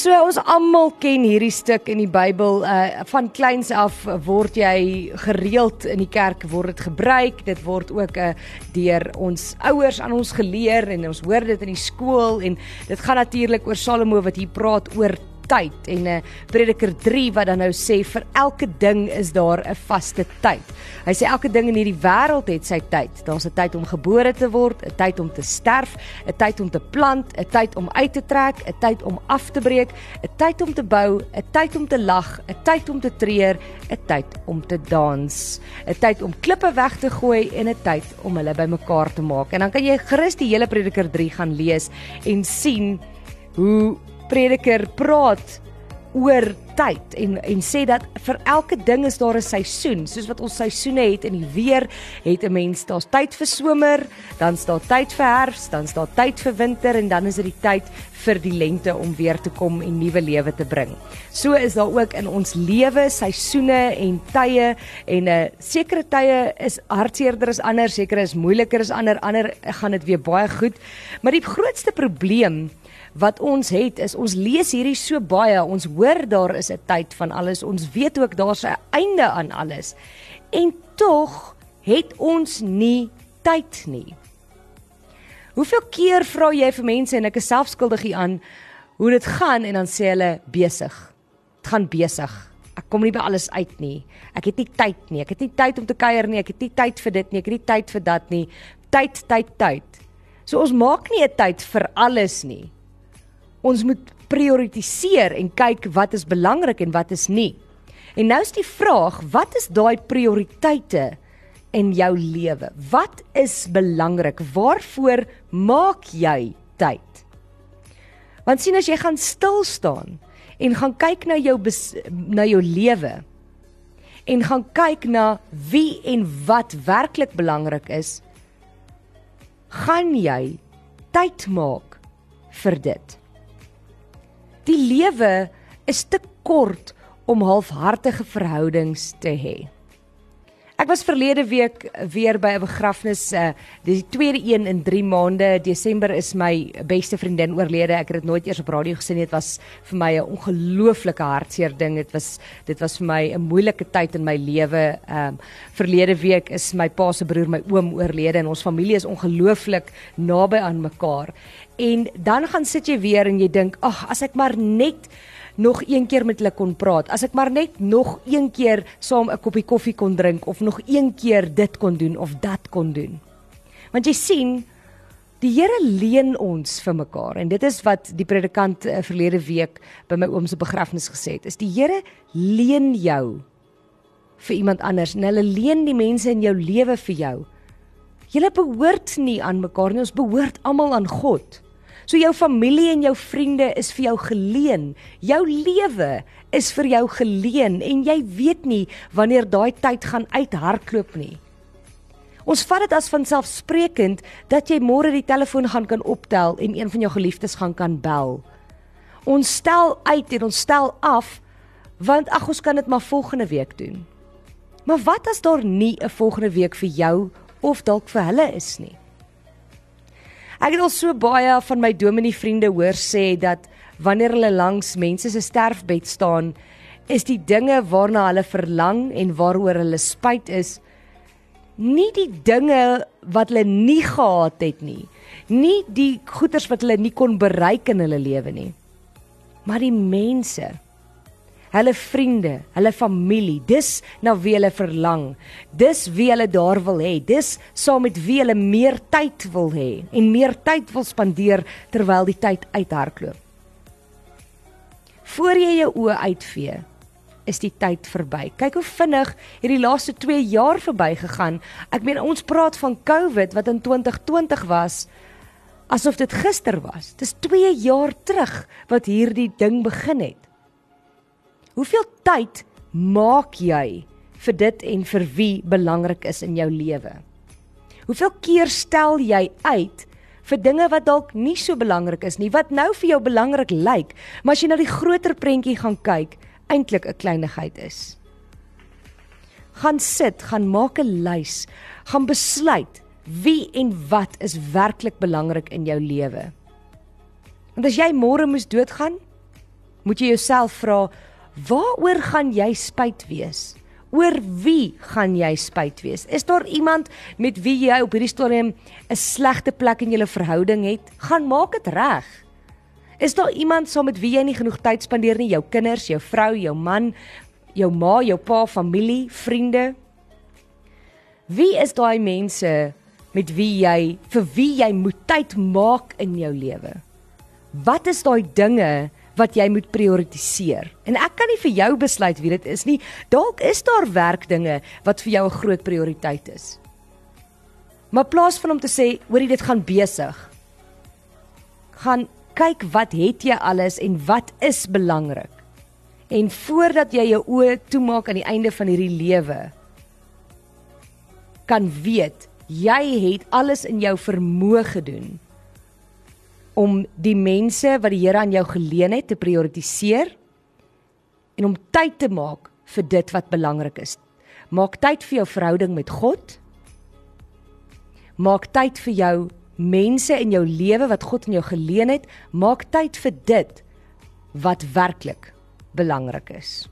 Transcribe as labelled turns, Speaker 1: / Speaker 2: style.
Speaker 1: So ons almal ken hierdie stuk in die Bybel. Uh van kleins af word jy gereeld in die kerk word dit gebruik. Dit word ook uh deur ons ouers aan ons geleer en ons hoor dit in die skool en dit gaan natuurlik oor Salomo wat hier praat oor tyd en 'n uh, Prediker 3 wat dan nou sê vir elke ding is daar 'n vaste tyd. Hy sê elke ding in hierdie wêreld het sy tyd. Daar's 'n tyd om gebore te word, 'n tyd om te sterf, 'n tyd om te plant, 'n tyd om uit te trek, 'n tyd om af te breek, 'n tyd om te bou, 'n tyd om te lag, 'n tyd om te treur, 'n tyd om te dans, 'n tyd om klippe weg te gooi en 'n tyd om hulle bymekaar te maak. En dan kan jy gerus die hele Prediker 3 gaan lees en sien hoe prediker praat oor tyd en en sê dat vir elke ding is daar 'n seisoen soos wat ons seisoene het in die weer het 'n mens daar's tyd vir somer dan is daar tyd vir herfs dan is daar tyd vir winter en dan is dit die tyd vir die lente om weer te kom en nuwe lewe te bring. So is daar ook in ons lewe seisoene en tye en 'n uh, sekere tye is hartseerder as ander, sekere is moeiliker as ander, ander gaan dit weer baie goed. Maar die grootste probleem wat ons het is ons lees hierdie so baie, ons hoor daar is 'n tyd van alles, ons weet ook daar's 'n einde aan alles. En tog het ons nie tyd nie. Hoeveel keer vra jy vir mense en ek is selfskuldig hier aan hoe dit gaan en dan sê hulle besig. Dit gaan besig. Ek kom nie by alles uit nie. Ek het nie tyd nie. Ek het nie tyd om te kuier nie. Ek het nie tyd vir dit nie. Ek het nie tyd vir dat nie. Tyd, tyd, tyd. So ons maak nie 'n tyd vir alles nie ons moet prioritiseer en kyk wat is belangrik en wat is nie. En nou is die vraag, wat is daai prioriteite in jou lewe? Wat is belangrik? Waarvoor maak jy tyd? Want sien as jy gaan stil staan en gaan kyk na jou na jou lewe en gaan kyk na wie en wat werklik belangrik is, gaan jy tyd maak vir dit. Die lewe is te kort om halfhartige verhoudings te hê. Ek was verlede week weer by 'n begrafnis, uh, die tweede een in 3 maande. Desember is my beste vriendin oorlede. Ek het dit nooit eers op radio gesien nie. Dit was vir my 'n ongelooflike hartseer ding. Dit was dit was vir my 'n moeilike tyd in my lewe. Ehm um, verlede week is my pa se broer, my oom oorlede en ons familie is ongelooflik naby aan mekaar. En dan gaan sit jy weer en jy dink, "Ag, as ek maar net nog een keer met hulle kon praat. As ek maar net nog een keer saam 'n koppie koffie kon drink of nog een keer dit kon doen of dat kon doen. Want jy sien, die Here leen ons vir mekaar en dit is wat die predikant uh, verlede week by my oom se begrafnis gesê het. Is die Here leen jou vir iemand anders en hulle leen die mense in jou lewe vir jou. Julle behoort nie aan mekaar nie, ons behoort almal aan God. So jou familie en jou vriende is vir jou geleen. Jou lewe is vir jou geleen en jy weet nie wanneer daai tyd gaan uithardloop nie. Ons vat dit as vanselfsprekend dat jy môre die telefoon gaan kan optel en een van jou geliefdes gaan kan bel. Ons stel uit en ons stel af want ag ons kan dit maar volgende week doen. Maar wat as daar nie 'n volgende week vir jou of dalk vir hulle is nie? Ek het al so baie van my dominee vriende hoor sê dat wanneer hulle langs mense se sterfbed staan, is die dinge waarna hulle verlang en waaroor hulle spyt is nie die dinge wat hulle nie gehad het nie. Nie die goeders wat hulle nie kon bereik in hulle lewe nie. Maar die mense hulle vriende, hulle familie, dis na wie hulle verlang. Dis wie hulle daar wil hê. Dis saam met wie hulle meer tyd wil hê en meer tyd wil spandeer terwyl die tyd uithardloop. Voor jy jou oë uitvee, is die tyd verby. Kyk hoe vinnig hierdie laaste 2 jaar verbygegaan. Ek meen ons praat van COVID wat in 2020 was asof dit gister was. Dis 2 jaar terug wat hierdie ding begin het. Hoeveel tyd maak jy vir dit en vir wie belangrik is in jou lewe? Hoeveel keer stel jy uit vir dinge wat dalk nie so belangrik is nie, wat nou vir jou belangrik lyk, maar as jy na die groter prentjie gaan kyk, eintlik 'n kleinigheid is? Gaan sit, gaan maak 'n lys, gaan besluit wie en wat is werklik belangrik in jou lewe. Want as jy môre moes doodgaan, moet jy jouself vra waaroor gaan jy spyt wees? Oor wie gaan jy spyt wees? Is daar iemand met wie jy op hierdie stadium 'n slegte plek in julle verhouding het? Gaan maak dit reg. Is daar iemand saam met wie jy nie genoeg tyd spandeer nie? Jou kinders, jou vrou, jou man, jou ma, jou pa, familie, vriende? Wie is daai mense met wie jy vir wie jy moet tyd maak in jou lewe? Wat is daai dinge wat jy moet prioritiseer? En ek kan nie vir jou besluit wie dit is nie. Dalk is daar werkdinge wat vir jou 'n groot prioriteit is. Maar plaas van om te sê, hoorie dit gaan besig. Gaan kyk wat het jy alles en wat is belangrik. En voordat jy jou oë toemaak aan die einde van hierdie lewe, kan weet jy het alles in jou vermoë gedoen om die mense wat die Here aan jou geleen het te prioritiseer en om tyd te maak vir dit wat belangrik is. Maak tyd vir jou verhouding met God. Maak tyd vir jou mense in jou lewe wat God in jou geleen het. Maak tyd vir dit wat werklik belangrik is.